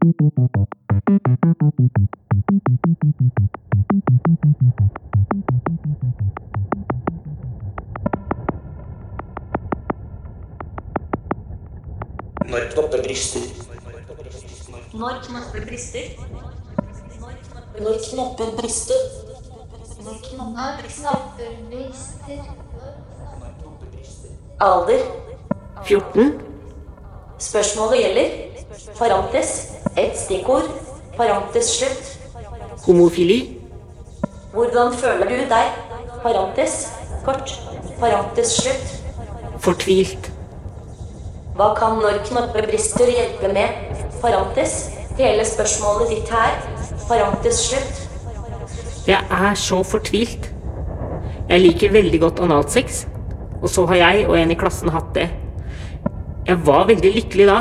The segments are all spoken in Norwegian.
Når knopper brister. Når knopper brister. Når knopper brister. Når knopper brister. brister. Alder. 14. Spørsmålet gjelder. Parentes. Et stikkord. Parentes slutt. Homofili. Hvordan føler du deg? Parentes. Kort. Parentes slutt. Fortvilt. Hva kan når knapper brister hjelpe med? Parentes. Hele spørsmålet ditt her. Parentes slutt. Jeg er så fortvilt. Jeg liker veldig godt analsex, og så har jeg og en i klassen hatt det. Jeg var veldig lykkelig da,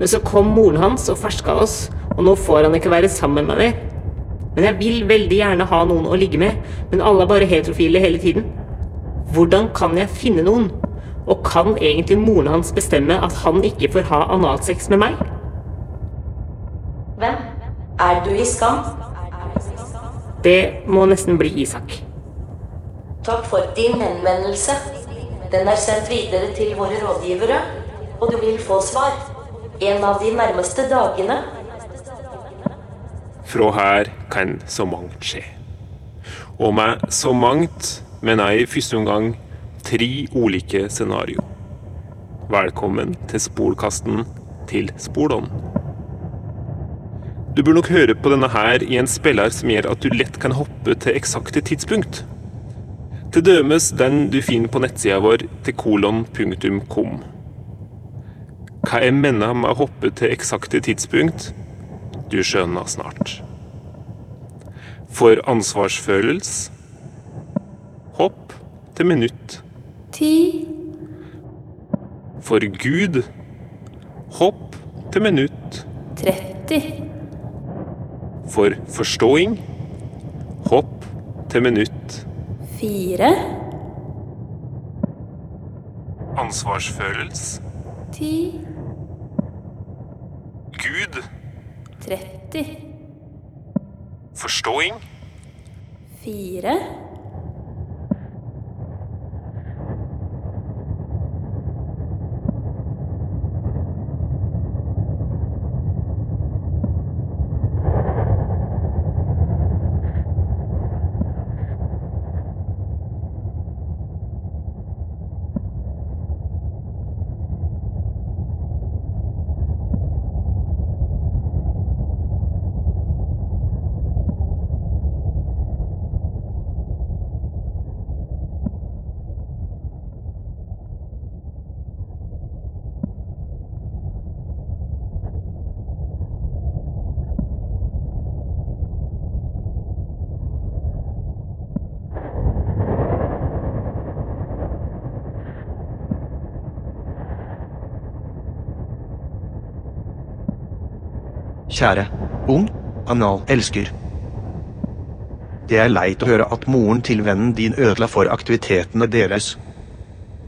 men så kom moren hans og ferska oss, og nå får han ikke være sammen med meg. Men jeg vil veldig gjerne ha noen å ligge med, men alle er bare heterofile hele tiden. Hvordan kan jeg finne noen? Og kan egentlig moren hans bestemme at han ikke får ha analsex med meg? Hvem? Er du i skam? Det må nesten bli Isak. Takk for din henvendelse. Den er sendt videre til våre rådgivere, og du vil få svar. En av de nærmeste dagene. Fra her kan så mangt skje. Og med så mangt mener jeg i første omgang tre ulike scenario. Velkommen til Spolkasten til Spolon. Du bør nok høre på denne her i en spiller som gjør at du lett kan hoppe til eksakte tidspunkt. Til dømes den du finner på nettsida vår til kolon.com. Hva jeg mener med å hoppe til eksakte tidspunkt, du skjønner snart. For ansvarsfølelse hopp til minutt. Ti. For Gud hopp til minutt. Tretti. For forståing hopp til minutt. Fire. Ansvarsfølelse Ti. Gud Tretti. forståing Fire. Kjære, ung, anal-elsker. Det er leit å høre at moren til vennen din ødela for aktivitetene deres.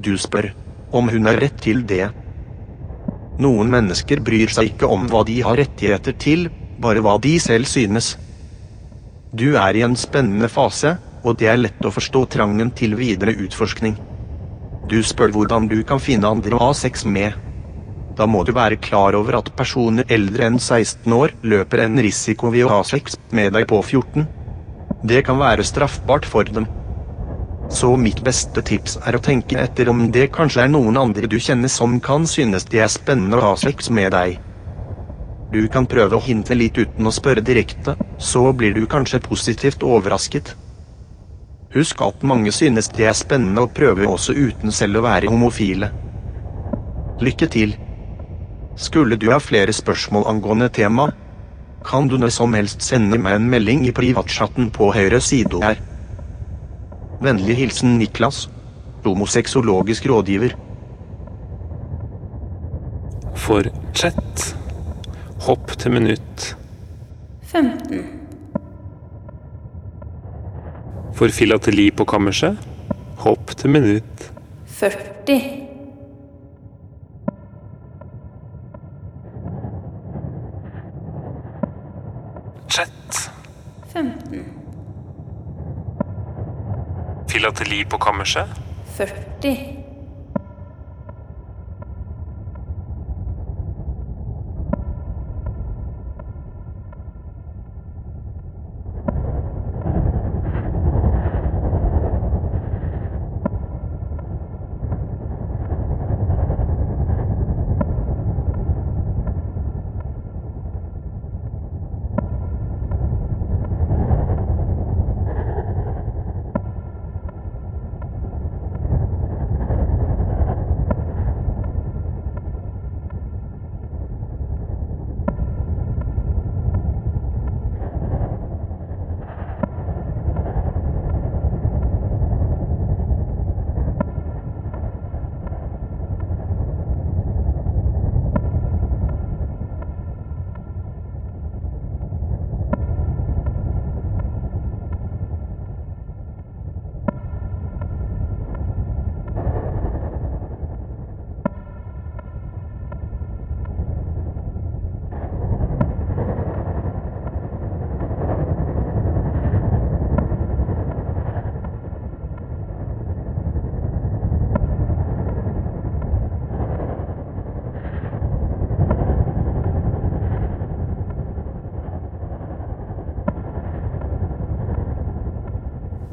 Du spør om hun har rett til det. Noen mennesker bryr seg ikke om hva de har rettigheter til, bare hva de selv synes. Du er i en spennende fase, og det er lett å forstå trangen til videre utforskning. Du spør hvordan du kan finne andre å ha sex med. Da må du være klar over at personer eldre enn 16 år løper en risiko ved å ha sex med deg på 14. Det kan være straffbart for dem. Så mitt beste tips er å tenke etter om det kanskje er noen andre du kjenner som kan synes det er spennende å ha sex med deg. Du kan prøve å hinte litt uten å spørre direkte, så blir du kanskje positivt overrasket. Husk at mange synes det er spennende å prøve også uten selv å være homofile. Lykke til. Skulle du ha flere spørsmål angående tema, kan du når som helst sende meg en melding i privatchatten på høyre side her. Vennlig hilsen Niklas, homosexologisk rådgiver. For chat, hopp til minutt. 15. For filateli på kammerset, hopp til minutt. 40. Chat, 15. filateli på kammerset, 40.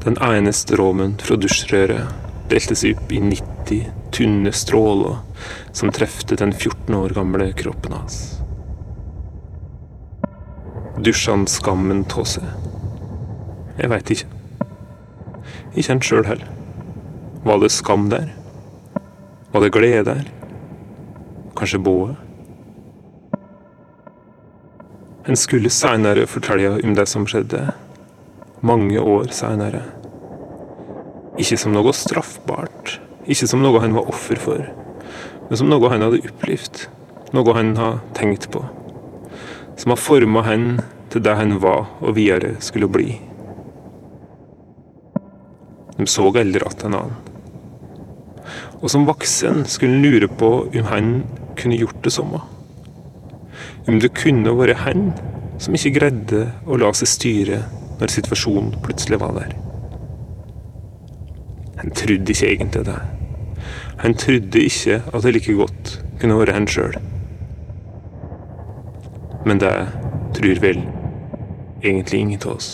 Den ene stråmen fra dusjrøret delte seg opp i 90 tynne stråler som trefte den 14 år gamle kroppen hans. Dusja han skammen av seg? Jeg veit ikke. Ikke han sjøl heller. Var det skam der? Var det glede der? Kanskje både? En skulle seinere fortelle om det som skjedde mange år seinere. Ikke som noe straffbart, ikke som noe han var offer for, men som noe han hadde opplevd, noe han har tenkt på, som har forma han til det han var og videre skulle bli. De så aldri att en annen. Og som voksen skulle han lure på om han kunne gjort det samme. Om det kunne vært han som ikke greide å la seg styre når situasjonen plutselig var der. Han trodde ikke egentlig det. Han trodde ikke at det like godt kunne være han sjøl. Men det tror vel egentlig ingen av oss.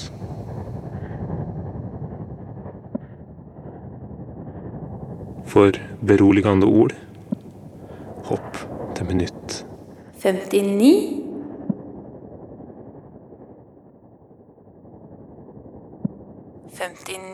For beroligende ord hopp til minutt. 59. Femtini.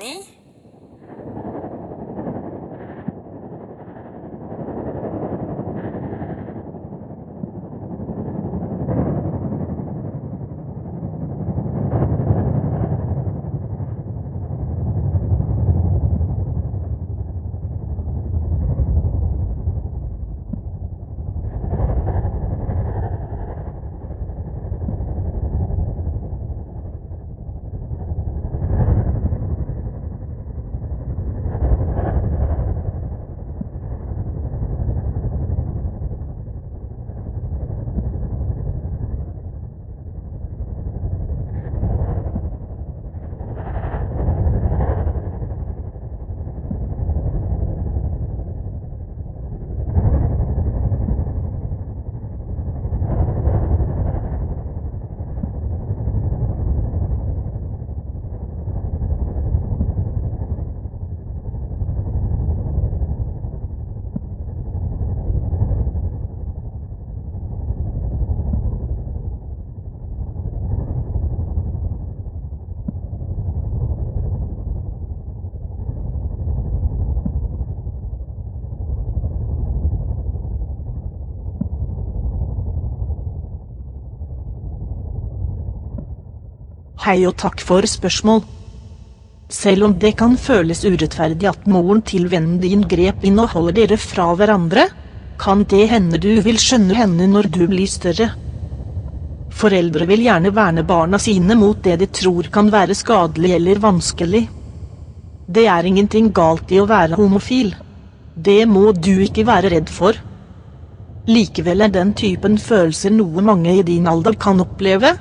Hei og takk for spørsmål. Selv om det kan føles urettferdig at moren til vennen din grep inn og holder dere fra hverandre, kan det hende du vil skjønne henne når du blir større. Foreldre vil gjerne verne barna sine mot det de tror kan være skadelig eller vanskelig. Det er ingenting galt i å være homofil. Det må du ikke være redd for. Likevel er den typen følelser noe mange i din alder kan oppleve.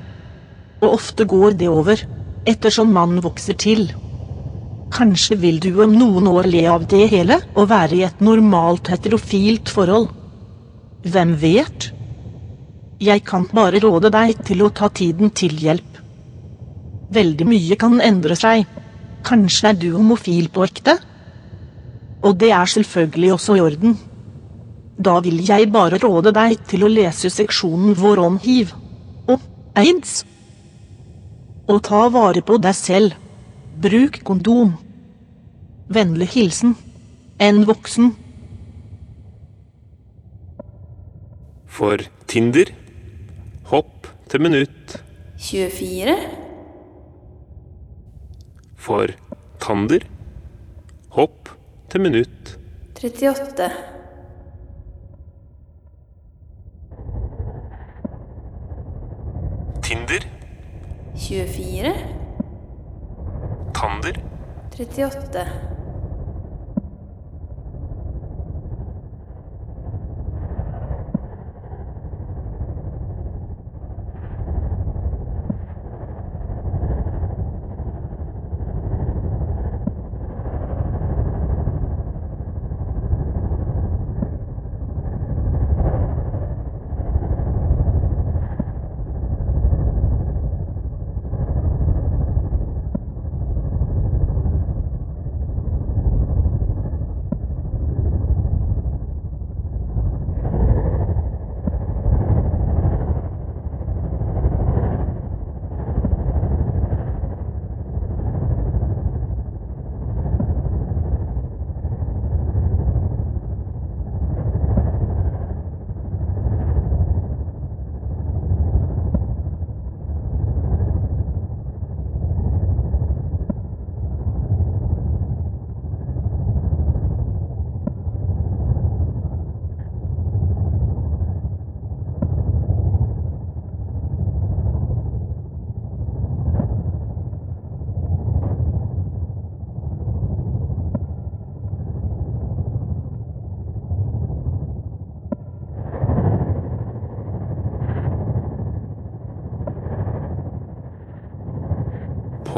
Og ofte går det over, ettersom man vokser til. Kanskje vil du om noen år le av det hele og være i et normalt heterofilt forhold. Hvem vet? Jeg kan bare råde deg til å ta tiden til hjelp. Veldig mye kan endre seg. Kanskje er du homofil på ekte? Og det er selvfølgelig også i orden. Da vil jeg bare råde deg til å lese seksjonen vår om hiv og aids. Og ta vare på deg selv. Bruk kondom. Vennlig hilsen en voksen. For Tinder hopp til minutt. 24, For Tander hopp til minutt. 38, 24, Tander. 38,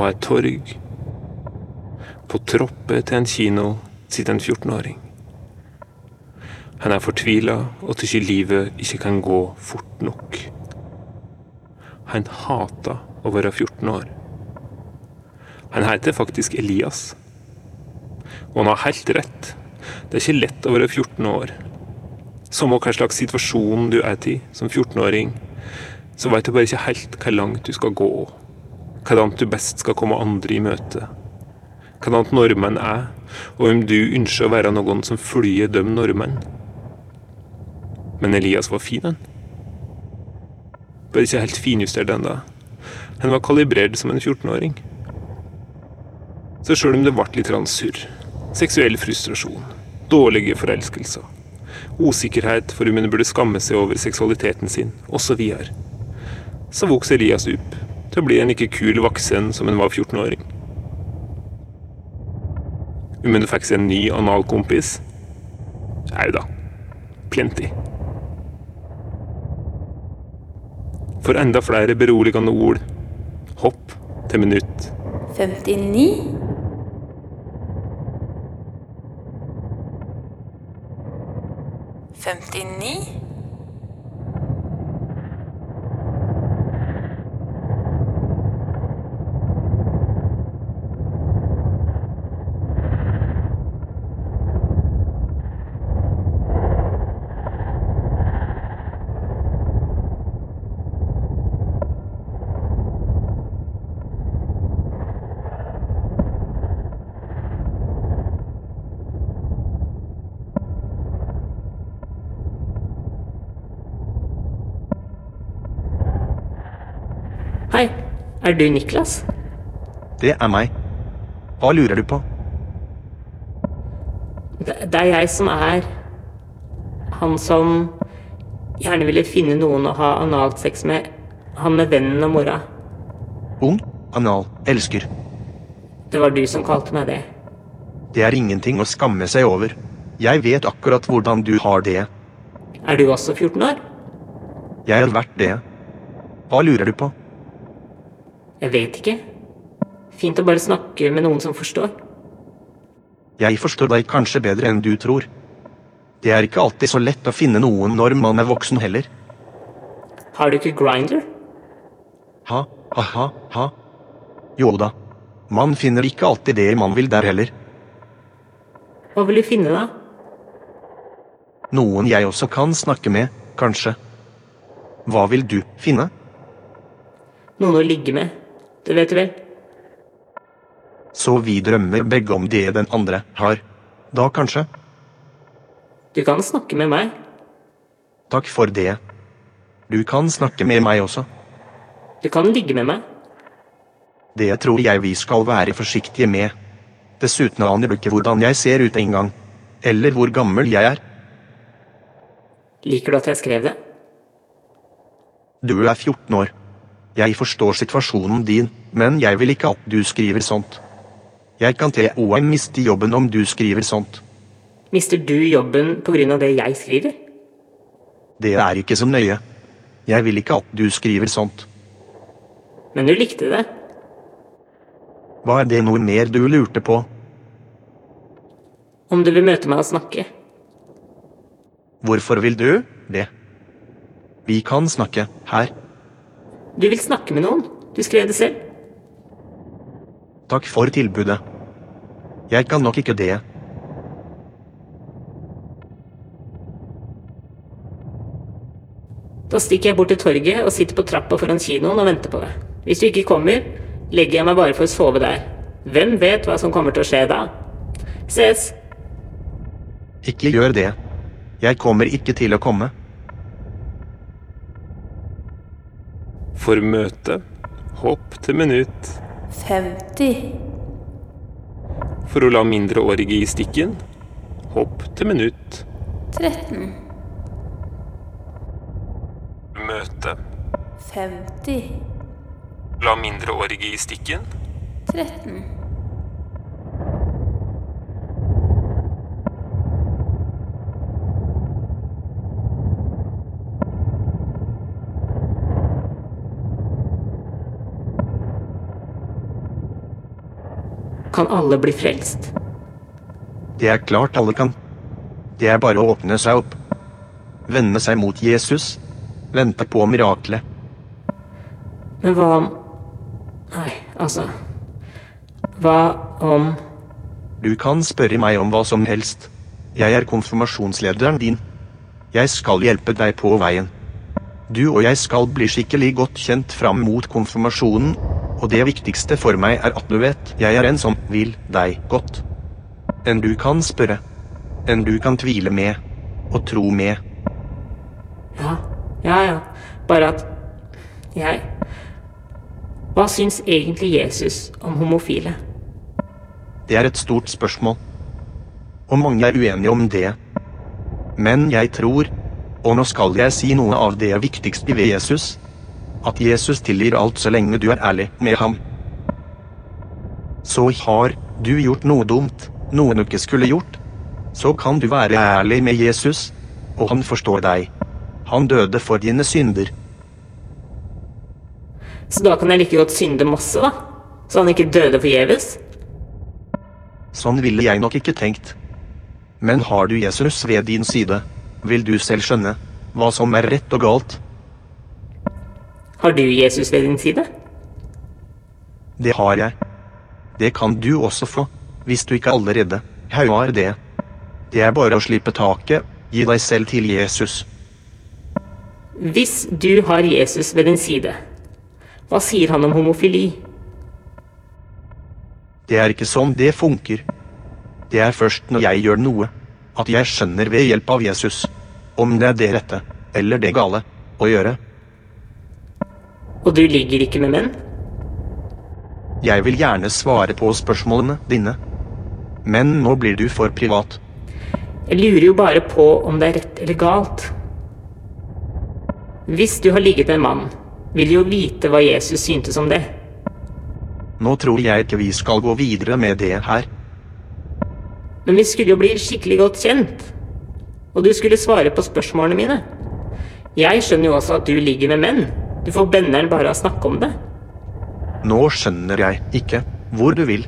På et torg. På troppet til en kino sitter en 14-åring. Han er fortvila og tykker livet ikke kan gå fort nok. Han hater å være 14 år. Han heter faktisk Elias. Og han har helt rett. Det er ikke lett å være 14 år. Samme hva slags situasjon du er i som 14-åring, så vet du bare ikke helt hvor langt du skal gå. Hvordan du best skal komme andre i møte. Hvordan nordmenn er, og om du ønsker å være noen som følger de nordmenn. Men Elias var fin, han. Bare ikke helt finjustert ennå. Han var kalibrert som en 14-åring. Så sjøl om det ble litt surr, seksuell frustrasjon, dårlige forelskelser, usikkerhet for om hun burde skamme seg over seksualiteten sin, osv., så, så vokste Elias opp til å bli en like kul voksen som en var 14-åring. Om du fikk seg en ny analkompis? Au da. Plenty. For enda flere beroligende ord. Hopp til minutt. 59, Femtini, Er du Niklas? Det er meg. Hva lurer du på? Det, det er jeg som er han som gjerne ville finne noen å ha analsex med. Han med vennen og mora. Ung, anal, elsker. Det var du som kalte meg det. Det er ingenting å skamme seg over. Jeg vet akkurat hvordan du har det. Er du også 14 år? Jeg har vært det. Hva lurer du på? Jeg vet ikke. Fint å bare snakke med noen som forstår. Jeg forstår deg kanskje bedre enn du tror. Det er ikke alltid så lett å finne noen når man er voksen heller. Har du ikke grinder? Ha, ha, ha, ha. Jo da. Man finner ikke alltid det man vil der heller. Hva vil du finne, da? Noen jeg også kan snakke med, kanskje. Hva vil du finne? Noen å ligge med. Det vet du vel? Så vi drømmer begge om det den andre har. Da kanskje? Du kan snakke med meg. Takk for det. Du kan snakke med meg også. Du kan ligge med meg. Det tror jeg vi skal være forsiktige med. Dessuten aner du ikke hvordan jeg ser ut engang. Eller hvor gammel jeg er. Liker du at jeg skrev det? Du er 14 år. Jeg forstår situasjonen din, men jeg vil ikke at du skriver sånt. Jeg kan til OM miste jobben om du skriver sånt. Mister du jobben pga. det jeg skriver? Det er ikke så nøye. Jeg vil ikke at du skriver sånt. Men du likte det. Hva er det noe mer du lurte på? Om du vil møte meg og snakke. Hvorfor vil du det? Vi kan snakke her. Du vil snakke med noen. Du skrev det selv. Takk for tilbudet. Jeg kan nok ikke det. Da stikker jeg bort til torget og sitter på trappa foran kinoen og venter på deg. Hvis du ikke kommer, legger jeg meg bare for å sove der. Hvem vet hva som kommer til å skje da? Ses! Ikke gjør det. Jeg kommer ikke til å komme. For møte. Hopp til minutt. 50, For å la mindreårige i stikken. Hopp til minutt. 13, Møte. 50, La mindreårige i stikken. 13, Kan alle bli frelst? Det er klart alle kan. Det er bare å åpne seg opp. Vende seg mot Jesus. Vente på miraklet. Men hva om Nei, altså Hva om Du kan spørre meg om hva som helst. Jeg er konfirmasjonslederen din. Jeg skal hjelpe deg på veien. Du og jeg skal bli skikkelig godt kjent fram mot konfirmasjonen, og det viktigste for meg er at du vet jeg er en som vil deg godt. En du kan spørre. En du kan tvile med. Og tro med. Ja, ja, ja. Bare at jeg Hva syns egentlig Jesus om homofile? Det er et stort spørsmål. Og mange er uenige om det. Men jeg tror, og nå skal jeg si noe av det viktigste ved Jesus, at Jesus tilgir alt så lenge du er ærlig med ham. Så har du gjort noe dumt, noe du ikke skulle gjort, så kan du være ærlig med Jesus, og han forstår deg. Han døde for dine synder. Så da kan jeg like godt synde masse, da? Så han ikke døde forgjeves? Sånn ville jeg nok ikke tenkt. Men har du Jesus ved din side, vil du selv skjønne hva som er rett og galt. Har du Jesus ved din side? Det har jeg. Det kan du også få, hvis du ikke allerede har det. Det er bare å slippe taket, gi deg selv til Jesus. Hvis du har Jesus ved din side, hva sier han om homofili? Det er ikke sånn det funker. Det er først når jeg gjør noe, at jeg skjønner ved hjelp av Jesus, om det er det rette, eller det gale, å gjøre. Og du ligger ikke med menn? Jeg vil gjerne svare på spørsmålene dine. Men nå blir du for privat. Jeg lurer jo bare på om det er rett eller galt. Hvis du har ligget med en mann, vil du jo vite hva Jesus syntes om det. Nå tror jeg ikke vi skal gå videre med det her. Men vi skulle jo bli skikkelig godt kjent. Og du skulle svare på spørsmålene mine. Jeg skjønner jo også at du ligger med menn. Du får benneren bare av å snakke om det. Nå skjønner jeg ikke hvor du vil.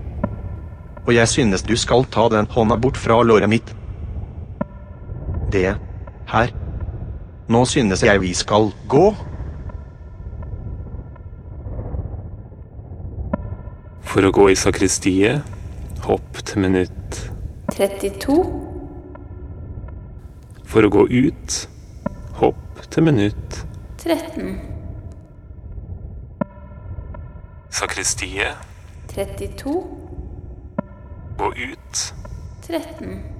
Og jeg synes du skal ta den hånda bort fra låret mitt. Det her. Nå synes jeg vi skal gå. For å gå i sakristiet, hopp til minutt. 32, For å gå ut, hopp til minutt. 13, Sakristiet, 32, Og ut. 13,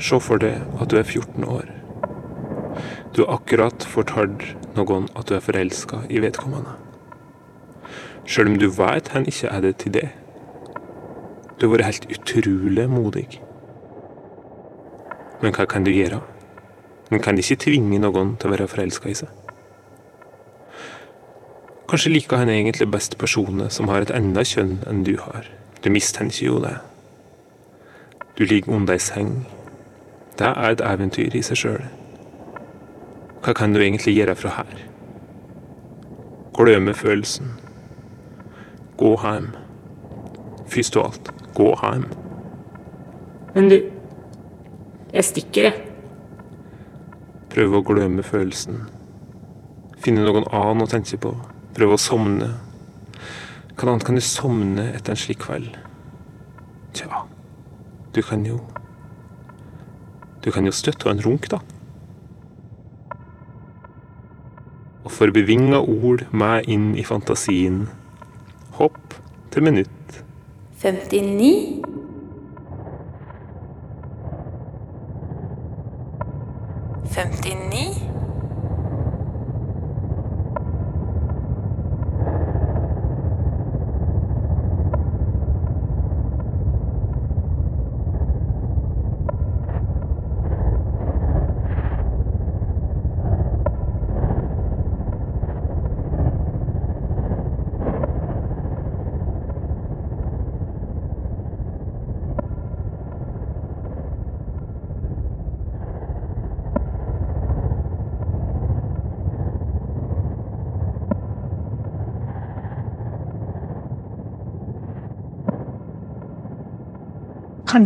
Se for deg at du er 14 år. Du har akkurat fortalt noen at du er forelska i vedkommende. Sjøl om du vet han ikke er det til det. Du har vært helt utrolig modig. Men hva kan du gjøre? Man kan ikke tvinge noen til å være forelska i seg. Kanskje liker han egentlig best personer som har et enda kjønn enn du har. Du mistenker jo det. Du ligger under ei seng. Det er et eventyr i seg sjøl. Hva kan du egentlig gjøre fra her? Glemme følelsen. Gå hjem. Først og alt, gå hjem. Men du Jeg stikker, jeg. Prøv å glemme følelsen. Finne noen annen å tenke på. Prøv å sovne. Hva annet kan du sovne etter en slik kveld? Tja, du kan jo Du kan jo støtte en runk, da. Og for bevinga ord med inn i fantasien. Hopp til minutt. 59, 59,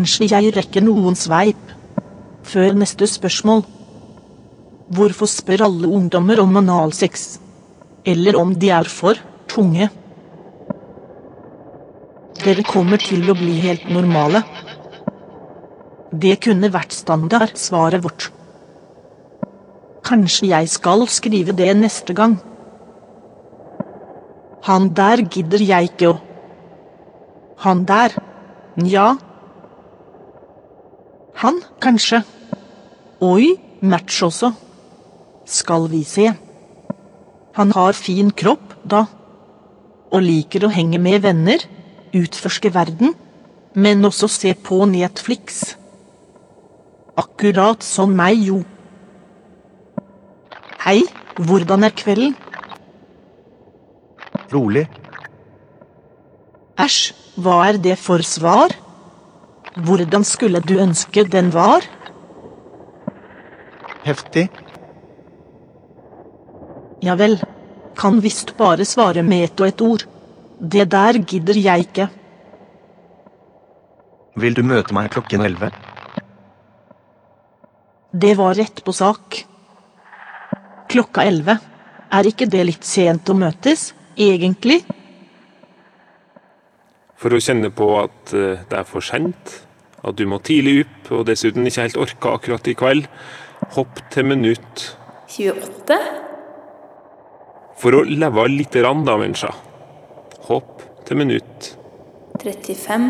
Kanskje jeg rekker noen sveip. Før neste spørsmål. Hvorfor spør alle ungdommer om analsex? Eller om de er for tunge? Dere kommer til å bli helt normale. Det kunne vært standardsvaret vårt. Kanskje jeg skal skrive det neste gang. Han der gidder jeg ikke å Han der? Nja. Han, kanskje. Oi, match også. Skal vi se. Han har fin kropp, da. Og liker å henge med venner, utforske verden, men også se på Netflix. Akkurat som meg, jo. Hei, hvordan er kvelden? Rolig. Æsj, hva er det for svar? Hvordan skulle du ønske den var? Heftig. Ja vel. Kan visst bare svare med ett og ett ord. Det der gidder jeg ikke. Vil du møte meg klokken 11? Det var rett på sak. Klokka elleve. Er ikke det litt sent å møtes, egentlig? For å kjenne på at eh, det er for sent, at du må tidlig opp, og dessuten ikke helt orka akkurat i kveld, hopp til minutt 28, for å leve lite grann, da, menneska. Hopp til minutt 35,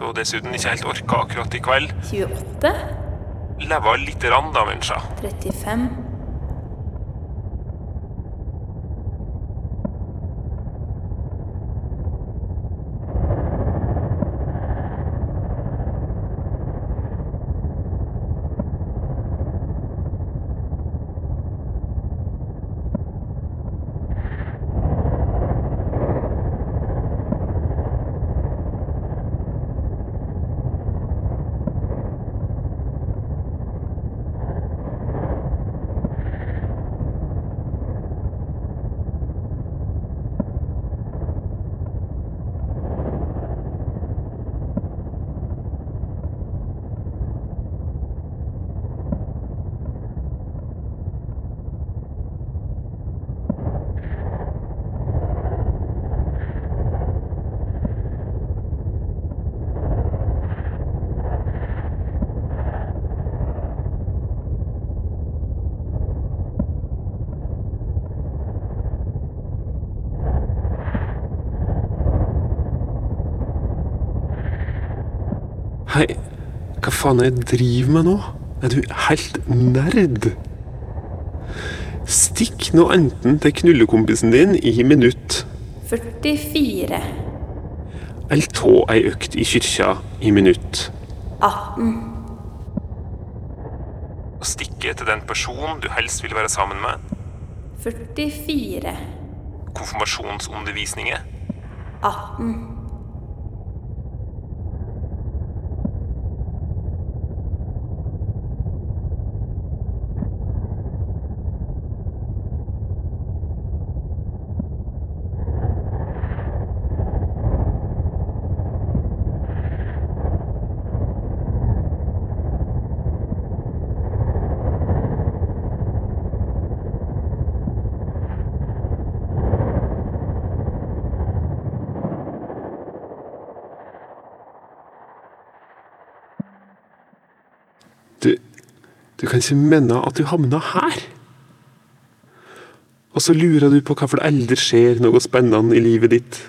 og dessuten ikke helt orka akkurat i kveld, 28, leve lite grann, da, menneska. 35, Hei, hva faen er det jeg driver med nå? Er du helt nerd? Stikk nå enten til knullekompisen din i minutt, 44, eller ta ei økt i kyrkja i minutt. 18, Og stikke til den personen du helst vil være sammen med. 44, Konfirmasjonsundervisninger. 18, du kan ikke mene at du havna her. Og så lurer du på hvorfor det aldri skjer noe spennende i livet ditt.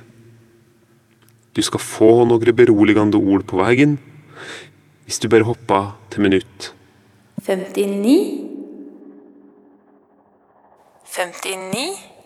Du skal få noen beroligende ord på veien, hvis du bare hopper til minutt. 59, 59,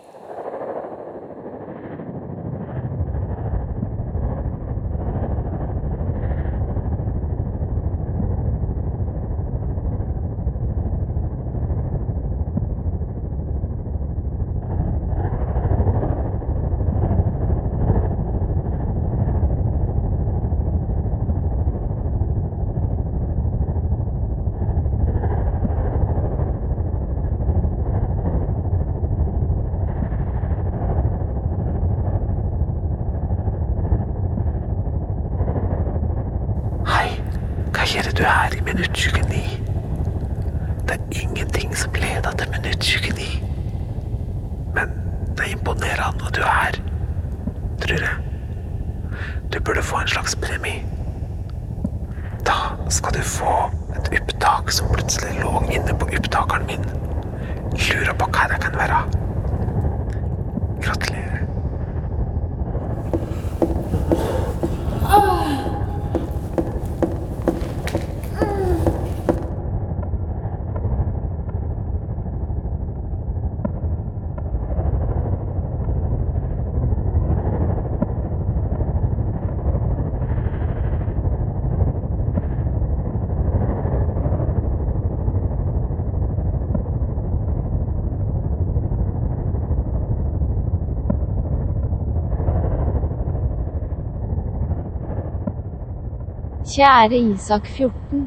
Kjære Isak 14.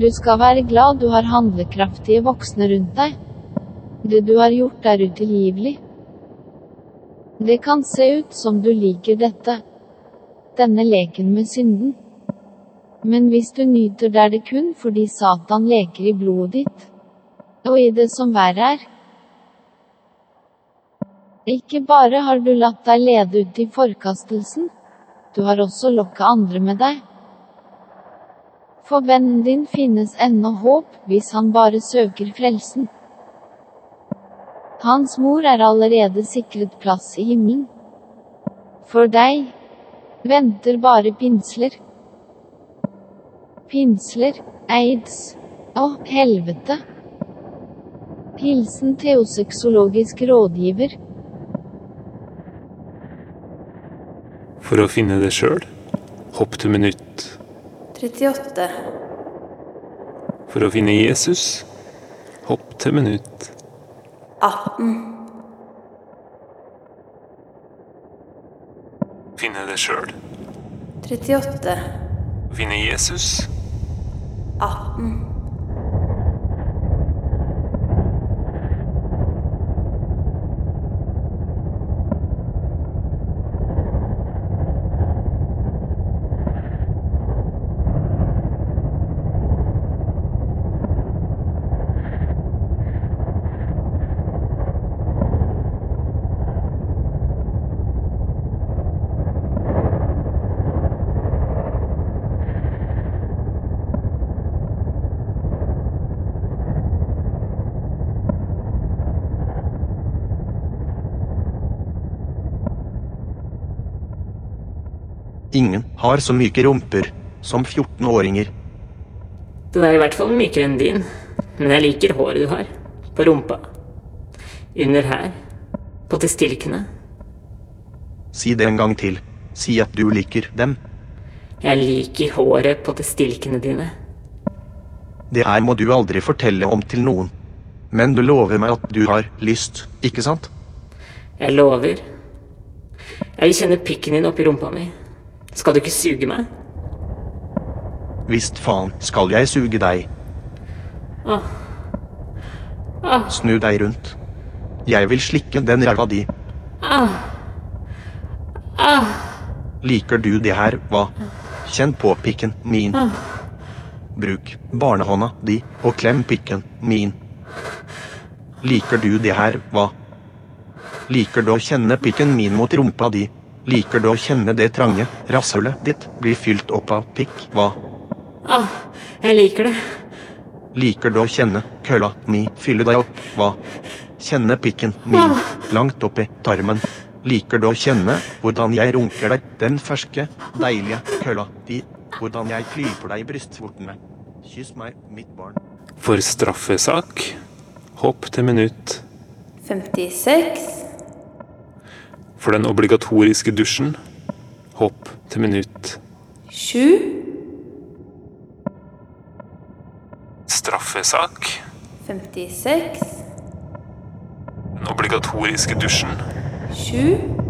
Du skal være glad du har handlekraftige voksne rundt deg. Det du har gjort er utilgivelig. Det kan se ut som du liker dette. Denne leken med synden. Men hvis du nyter det er det kun fordi Satan leker i blodet ditt. Og i det som verre er. Ikke bare har du latt deg lede ut i forkastelsen, du har også lokka andre med deg. For vennen din finnes ennå håp hvis han bare søker frelsen. Hans mor er allerede sikret plass i himmelen. For deg venter bare pinsler. Pinsler, aids og helvete. Hilsen teoseksologisk rådgiver. For å finne det sjøl, hopp til minutt. 38. For å finne Jesus, hopp til minutt. 18. Finne det sjøl. 38. Finne Jesus, 18. Ingen har så myke rumper som 14-åringer. Den er i hvert fall mykere enn din. Men jeg liker håret du har. På rumpa. Under her. På testilkene. Si det en gang til. Si at du liker dem. Jeg liker håret på testilkene dine. Det her må du aldri fortelle om til noen. Men du lover meg at du har lyst, ikke sant? Jeg lover. Jeg vil kjenne pikken din oppi rumpa mi. Skal du ikke suge meg? Visst faen skal jeg suge deg. Åh. Åh. Snu deg rundt. Jeg vil slikke den ræva di. Ah. Ah. Liker du det her, hva? Kjenn på pikken min. Ah. Bruk barnehånda di og klem pikken min. Liker du det her, hva? Liker du å kjenne pikken min mot rumpa di? Liker du å kjenne det trange rasshølet ditt blir fylt opp av pikk, hva? Ah. Jeg liker det. Liker du å kjenne kølla mi fylle deg opp, hva? Kjenne pikken min langt oppi tarmen. Liker du å kjenne hvordan jeg runker deg, den ferske, deilige kølla di? Hvordan jeg klyper deg i brystvortene? Kyss meg, mitt barn. For straffesak, hopp til minutt. 56. For den obligatoriske dusjen, hopp til minutt. 7. Straffesak, 56. den obligatoriske dusjen, 7.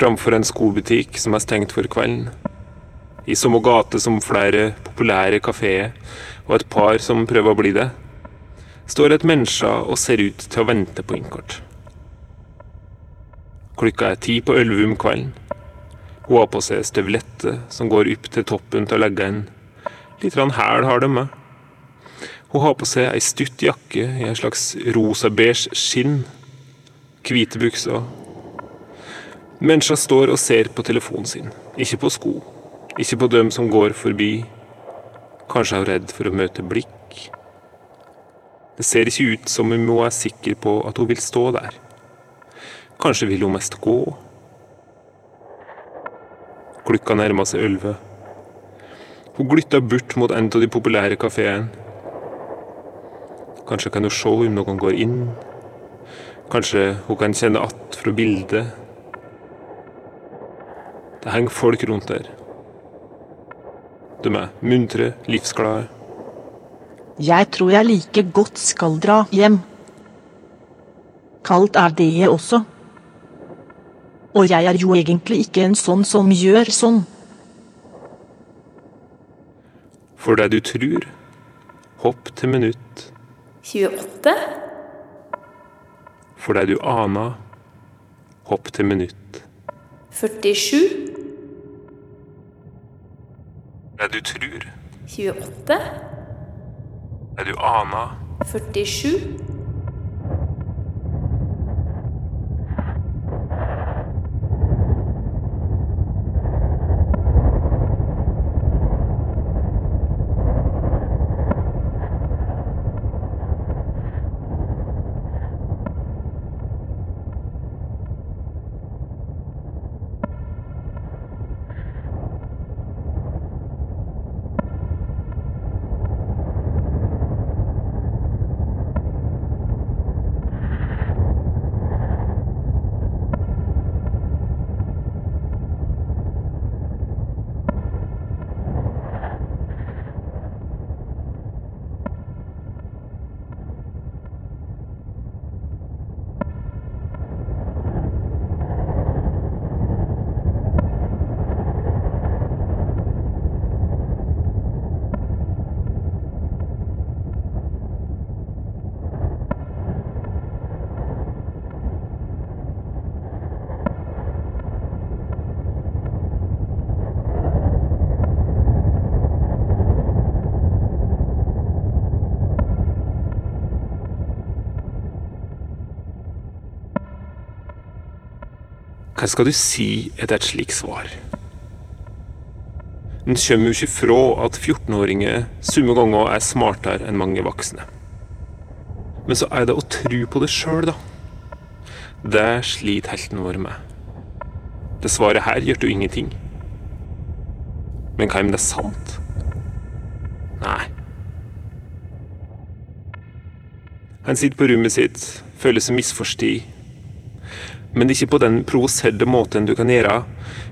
framfor en skobutikk som er stengt for kvelden. I samme gate som flere populære kafeer og et par som prøver å bli det, står et menneske og ser ut til å vente på innkort. Klokka er ti på elleve om kvelden. Hun har på seg støvletter som går opp til toppen til leggen. Litt rann hæl har de med. Hun har på seg ei stutt jakke i en slags rosa-beige skinn. Hvite bukser. Menneska står og ser på telefonen sin, ikke på sko. Ikke på dem som går forbi. Kanskje er hun redd for å møte blikk. Det ser ikke ut som om hun er sikker på at hun vil stå der. Kanskje vil hun mest gå. Klokka nærmer seg elleve. Hun glytter bort mot en av de populære kafeene. Kanskje kan hun se om noen går inn. Kanskje hun kan kjenne att fra bildet. Det henger folk rundt der. De er muntre, livsglade. Jeg tror jeg like godt skal dra hjem. Kaldt er det også. Og jeg er jo egentlig ikke en sånn som gjør sånn. For det du tror, hopp til minutt. 28, For det du aner, hopp til minutt. 47, Det du tror, 28, det du aner, 47, Hva skal du si etter et slikt svar? En kommer jo ikke fra at 14-åringer summe ganger er smartere enn mange voksne. Men så er det å tro på det sjøl, da. Det sliter helten vår med. Det svaret her gjør jo ingenting. Men hva om det er sant? Nei. Han sitter på rommet sitt, føler seg misforstått men ikke på den provoserte måten du kan gjøre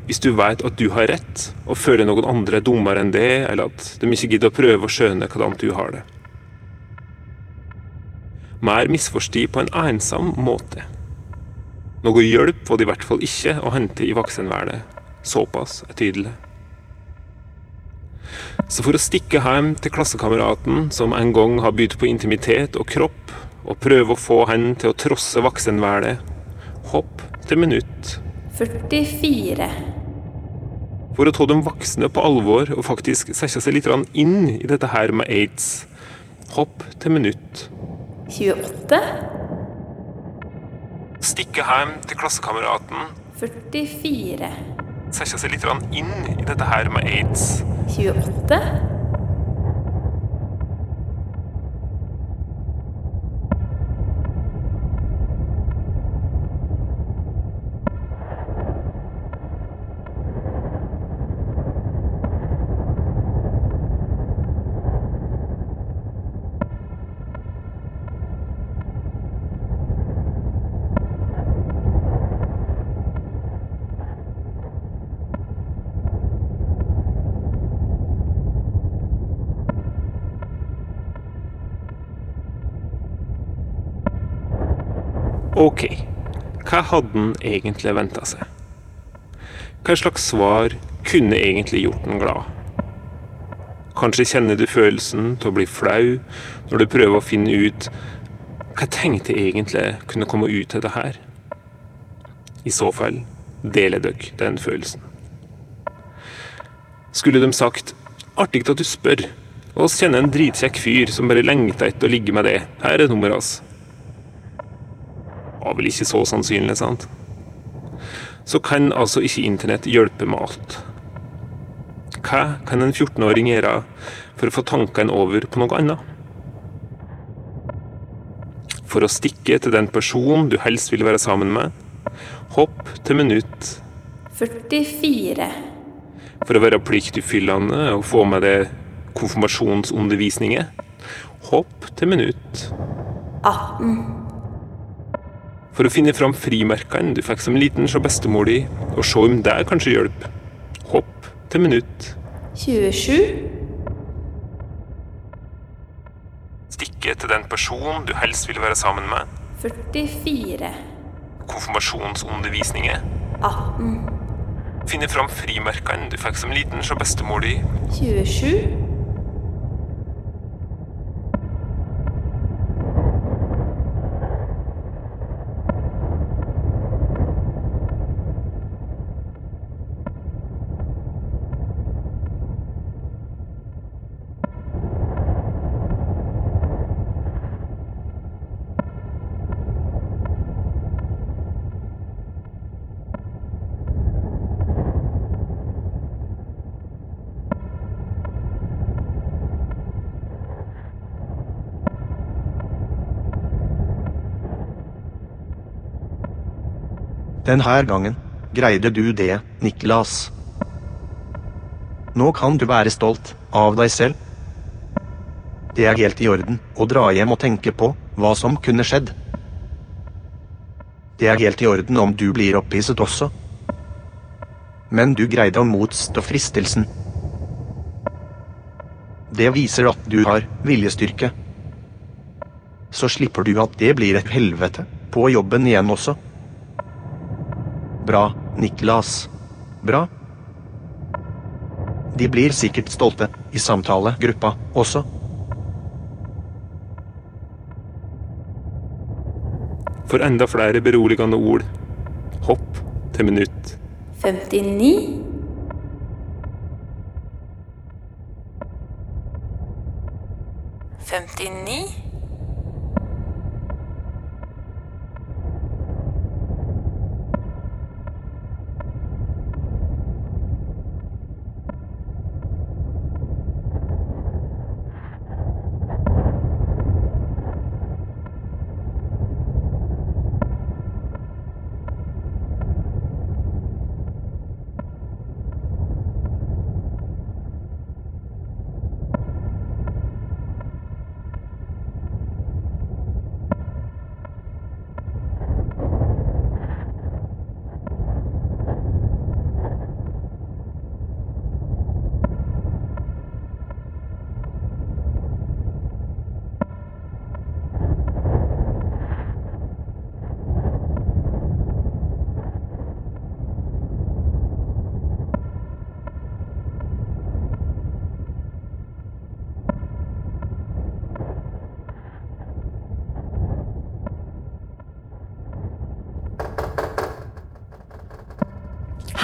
hvis du vet at du har rett, og føler noen andre er dummere enn det, eller at de ikke gidder å prøve å skjønne hvordan du har det. Mer misforstå på en ensom måte. Noe hjelp var det i hvert fall ikke å hente i voksenverden. Såpass er tydelig. Så for å stikke hjem til klassekameraten som en gang har bydd på intimitet og kropp, og prøve å få han til å trosse voksenverden, hopp til minutt. 44, For å ta de voksne på alvor og faktisk sette seg litt inn i dette her med aids. Hopp til minutt. 28, Stikke hjem til klassekameraten. 44, Sette seg litt inn i dette her med aids. 28, Ok, hva hadde han egentlig venta seg? Hva slags svar kunne egentlig gjort den glad? Kanskje kjenner du følelsen til å bli flau når du prøver å finne ut hva jeg tenkte egentlig kunne komme ut av det her. I så fall deler dere den følelsen. Skulle de sagt artig at du spør, og oss kjenner en dritkjekk fyr som bare lengter etter å ligge med det, her er nummeret hans. Var vel ikke så sannsynlig, sant? Så kan altså ikke internett hjelpe med alt. Hva kan en 14-åring gjøre for å få tankene over på noe annet? For å stikke til den personen du helst vil være sammen med, hopp til minutt 44, for å være pliktoppfyllende og få med deg konfirmasjonsundervisninger. Hopp til minutt 18, for å finne fram frimerkene du fikk som liten hos bestemor di, og se om det kanskje hjelper. Hopp til minutt 27, Stikke til den personen du helst vil være sammen med. 44, Konfirmasjonsundervisninger. 18, Finne fram frimerkene du fikk som liten hos bestemor di, 27, Den her gangen greide du det, Niklas. Nå kan du være stolt av deg selv. Det er helt i orden å dra hjem og tenke på hva som kunne skjedd. Det er helt i orden om du blir opphisset også. Men du greide å motstå fristelsen. Det viser at du har viljestyrke. Så slipper du at det blir et helvete på jobben igjen også. Bra, Niklas. Bra. De blir sikkert stolte i samtalegruppa også. For enda flere beroligende ord. Hopp til minutt 59, Femtini,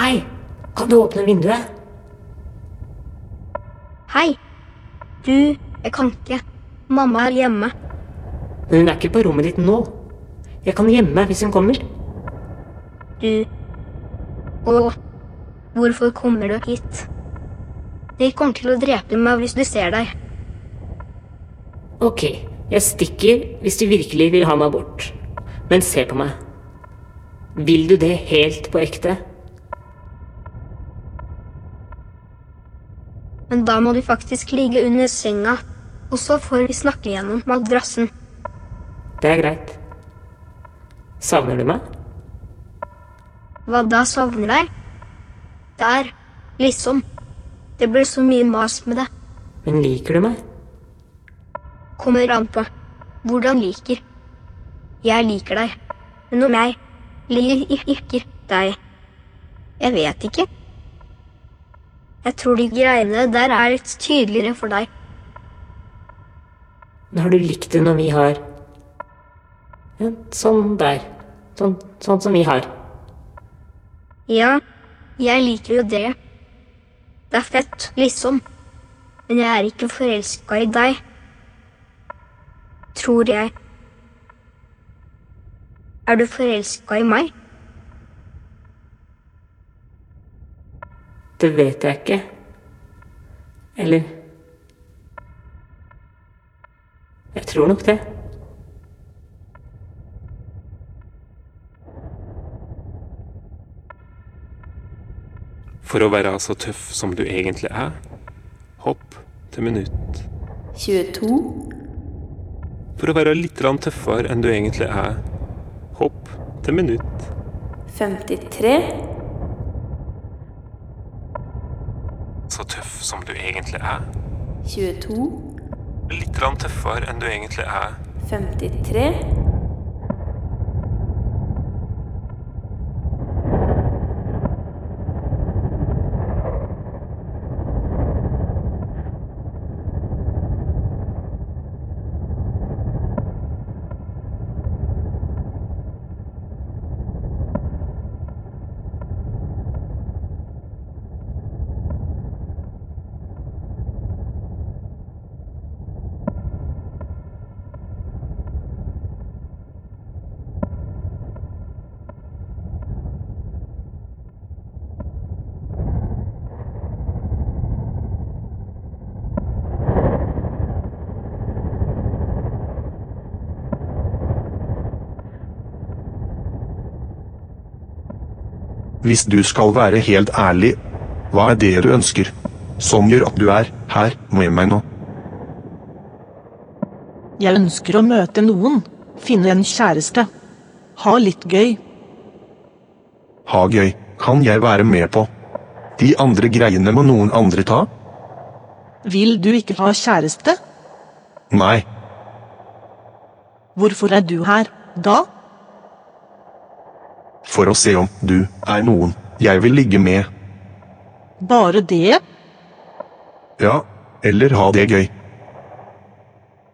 Hei, du åpne vinduet? Hei. Du, jeg kan ikke. Mamma er hjemme. Men hun er ikke på rommet ditt nå. Jeg kan gjemme meg hvis hun kommer. Du Og hvorfor kommer du hit? De kommer til å drepe meg hvis de ser deg. Ok, jeg stikker hvis du virkelig vil ha meg bort. Men se på meg. Vil du det helt på ekte? Men da må du faktisk ligge under senga, og så får vi snakke gjennom madrassen. Det er greit. Savner du meg? Hva da savner deg? Der, liksom. Det blir så mye mas med det. Men liker du meg? Kommer an på hvordan liker. Jeg liker deg, men om jeg liker deg, Jeg vet ikke. Jeg tror de greiene der er litt tydeligere for deg. Har du likt det når vi har ja, Sånn der. Sånn, sånn som vi har. Ja, jeg liker jo det. Det er fett, liksom. Men jeg er ikke forelska i deg. Tror jeg. Er du forelska i meg? Det vet jeg ikke. Eller Jeg tror nok det. For å være så tøff som du egentlig er, hopp til minutt. 22, For å være litt tøffere enn du egentlig er, hopp til minutt. 53, Så tøff som du egentlig er, 22, litt tøffere enn du egentlig er, 53, Hvis du skal være helt ærlig, hva er det du ønsker, som gjør at du er her med meg nå? Jeg ønsker å møte noen, finne en kjæreste. Ha litt gøy. Ha gøy, kan jeg være med på. De andre greiene må noen andre ta? Vil du ikke ha kjæreste? Nei, Hvorfor er du her, da? For å se om du er noen jeg vil ligge med. Bare det? Ja, eller ha det gøy.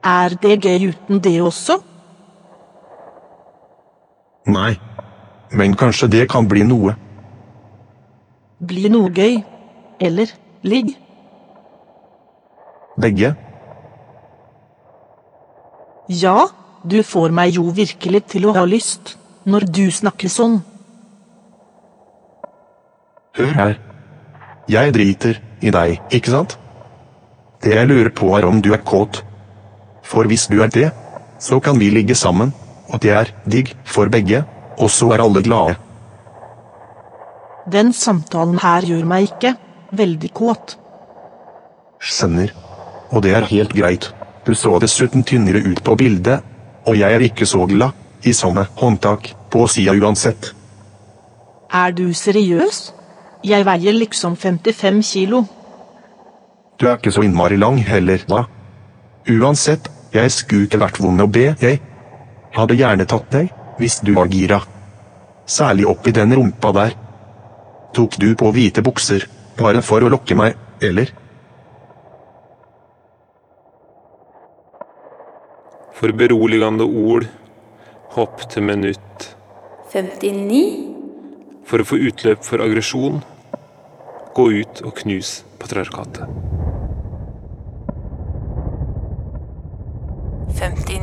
Er det gøy uten det også? Nei, men kanskje det kan bli noe. Bli noe gøy? Eller ligg? Begge. Ja, du får meg jo virkelig til å ha lyst, når du snakker sånn. Hør her. Jeg driter i deg, ikke sant? Det jeg lurer på er om du er kåt. For hvis du er det, så kan vi ligge sammen, og det er digg for begge, og så er alle glade. Den samtalen her gjør meg ikke veldig kåt. Skjønner. Og det er helt greit. Du så dessuten tynnere ut på bildet, og jeg er ikke så glad i sånne håndtak på sida uansett. Er du seriøs? Jeg veier liksom 55 kilo. Du er ikke så innmari lang heller, da. Uansett, jeg skulle ikke vært vond å be, jeg. Hadde gjerne tatt deg, hvis du var gira. Særlig oppi den rumpa der. Tok du på hvite bukser, bare for å lokke meg, eller? For beroligende ord, hopp til minutt. 59, For å få utløp for aggresjon, gå ut og knus patriarkatet. 59,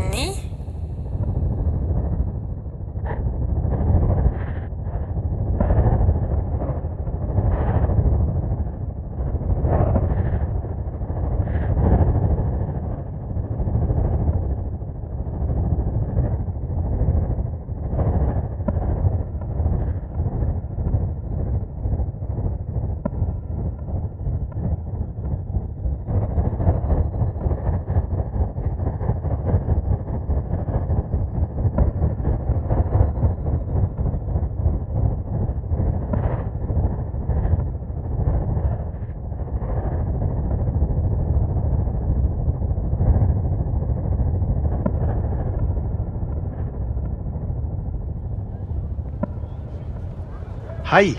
Hei,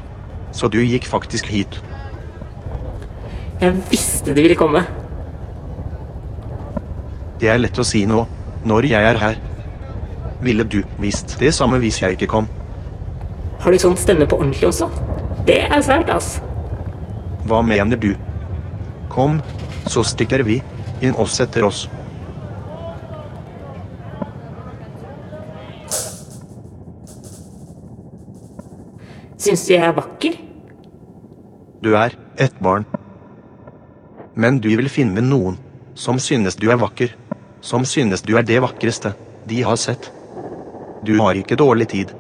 Så du gikk faktisk hit. Jeg visste de ville komme. Det er lett å si nå, når jeg er her. Ville du visst det samme hvis jeg ikke kom? Har du sånn stemme på ordentlig også? Det er svært, ass. Hva mener du? Kom, så stikker vi inn og setter oss. Syns du jeg er vakker? Du er et barn. Men du vil finne noen som synes du er vakker, som synes du er det vakreste de har sett. Du har ikke dårlig tid.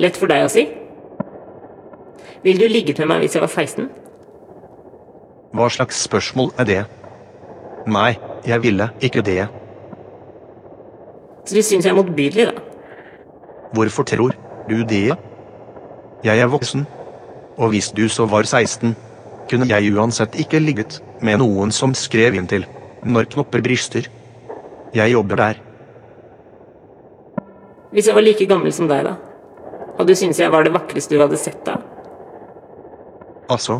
Lett for deg å si. Vil du ligget med meg hvis jeg var 16? Hva slags spørsmål er det? Nei, jeg ville ikke det. Så du syns jeg er motbydelig, da? Hvorfor tror du det? Jeg er voksen. Og hvis du så var 16, kunne jeg uansett ikke ligget med noen som skrev inn til når knopper brister. Jeg jobber der. Hvis jeg var like gammel som deg, da? Og du syntes jeg var det vakreste du hadde sett da? Altså,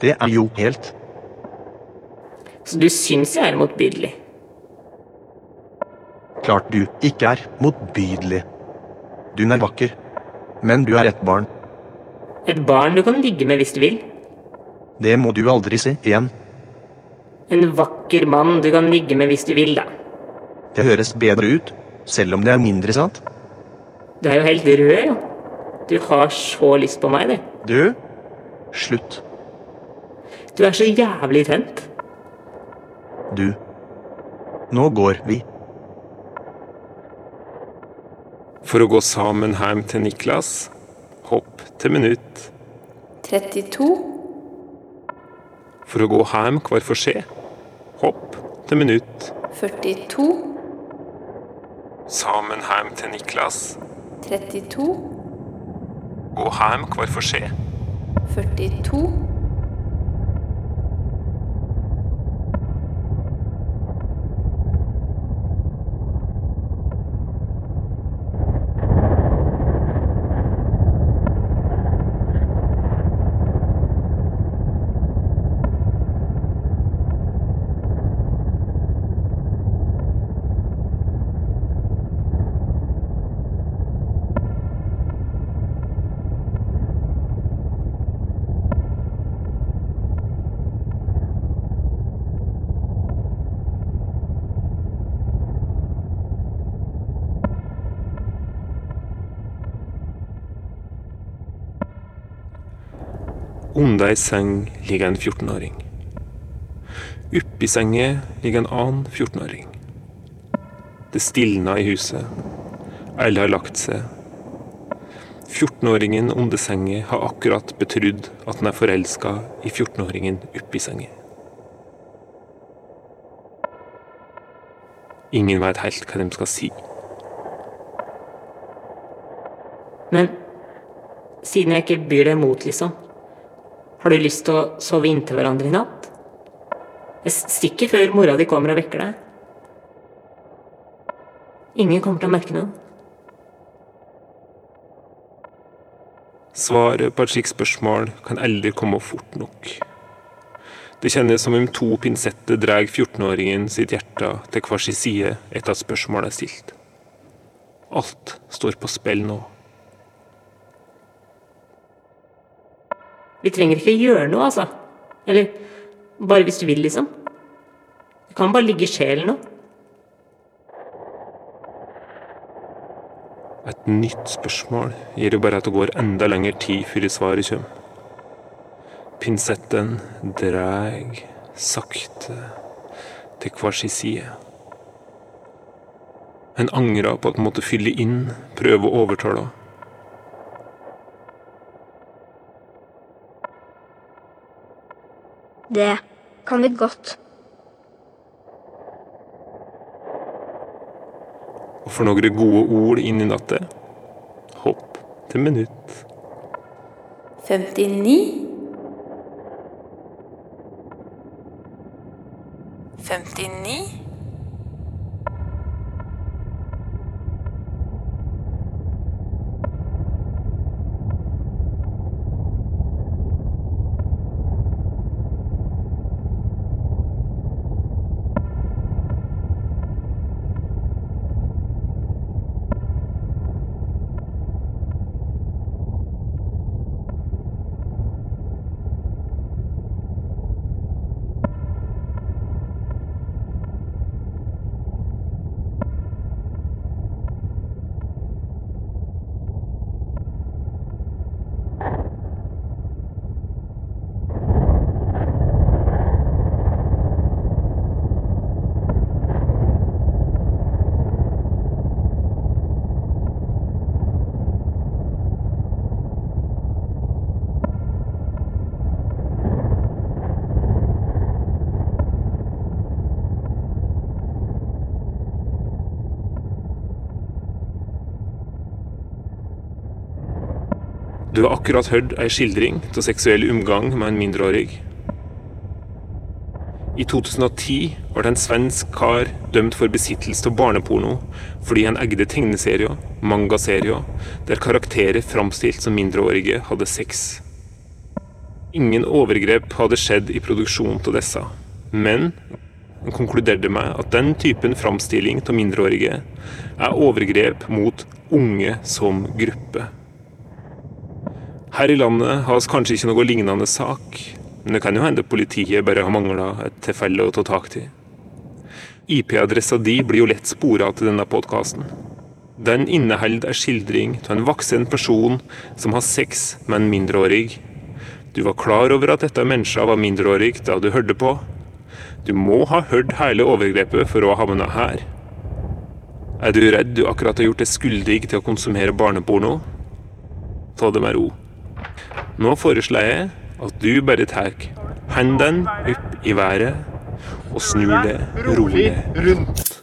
det er jo helt Så du syns jeg er motbydelig? klart du ikke er motbydelig. Du er vakker, men du er et barn. Et barn du kan ligge med hvis du vil? Det må du aldri si igjen. En vakker mann du kan ligge med hvis du vil, da. Det høres bedre ut, selv om det er mindre sant. Du er jo helt rød, jo. Du har så lyst på meg, du. Du, slutt. Du er så jævlig tent. Du. Nå går vi. For å gå sammen hjem til Niklas, hopp til minutt. 32, For å gå hjem hver for seg, hopp til minutt. 42, Sammen hjem til Niklas, 32, gå hjem hver for seg. 42, Under ei seng ligger en 14-åring. Oppi senga ligger en annen 14-åring. Det stilner i huset. Alle har lagt seg. 14-åringen under senga har akkurat betrodd at han er forelska i 14-åringen oppi senga. Ingen vet helt hva de skal si. Men siden jeg ikke byr deg mot, liksom, har du lyst til å sove inntil hverandre i natt? Jeg stikker før mora di kommer og vekker deg. Ingen kommer til å merke noe. Svaret på et slikt spørsmål kan aldri komme fort nok. Det kjennes som om to pinsetter drar 14-åringen sitt hjerte til hver sin side etter at spørsmålet er stilt. Alt står på spill nå. Vi trenger ikke gjøre noe, altså. Eller bare hvis du vil, liksom. Det kan bare ligge i sjelen nå. Et nytt spørsmål gir jo bare at det går enda lengre tid før svaret kommer. Pinsetten dreg sakte til hver sin side. En angrer på at måtte fylle inn, prøve å overtale henne. Det kan vi godt. Og for noen gode ord inn i natta, hopp til minutt. 59, 59, Du har akkurat hørt ei skildring av seksuell omgang med en mindreårig. I 2010 ble en svensk kar dømt for besittelse av barneporno fordi han eide tegneserier, mangaserier, der karakterer framstilt som mindreårige hadde sex. Ingen overgrep hadde skjedd i produksjonen av disse, men han konkluderte med at den typen framstilling av mindreårige er overgrep mot unge som gruppe. Her i landet har vi kanskje ikke noe lignende sak, men det kan jo hende politiet bare har mangla et tilfelle å ta tak i. IP-adressa di blir jo lett spora til denne podkasten. Den inneholder en skildring av en voksen person som har sex med en mindreårig. Du var klar over at dette mennesket var mindreårig da du hørte på. Du må ha hørt hele overgrepet for å ha havna her. Er du redd du akkurat har gjort deg skyldig til å konsumere barneporno? Ta det med ro. Nå foreslår jeg at du bare tar hendene opp i været og snur det rolig rundt.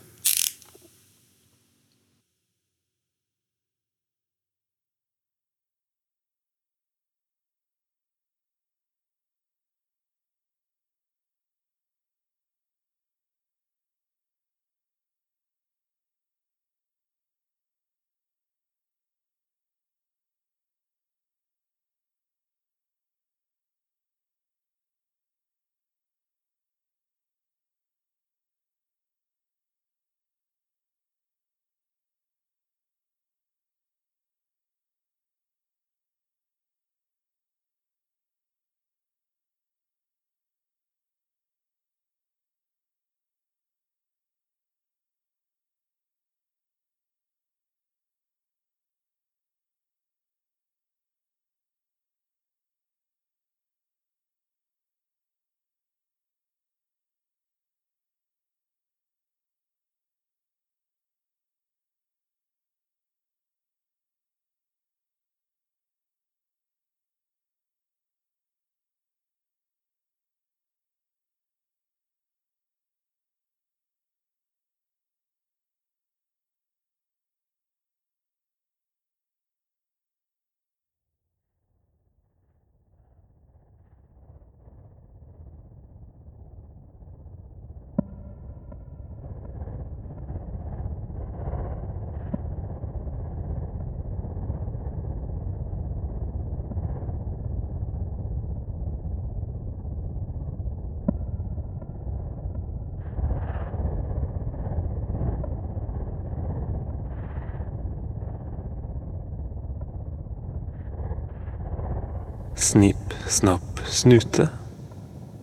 Snipp, snapp, snute.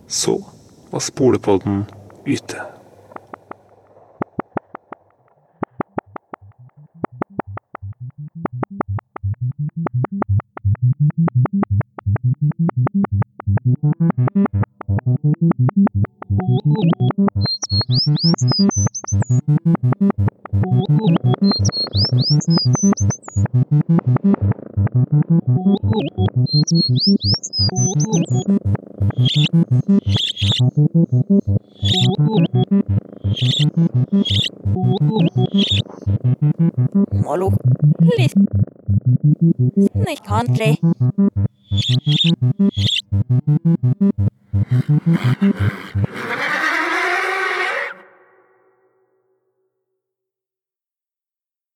Så var spolepodden ute. in country.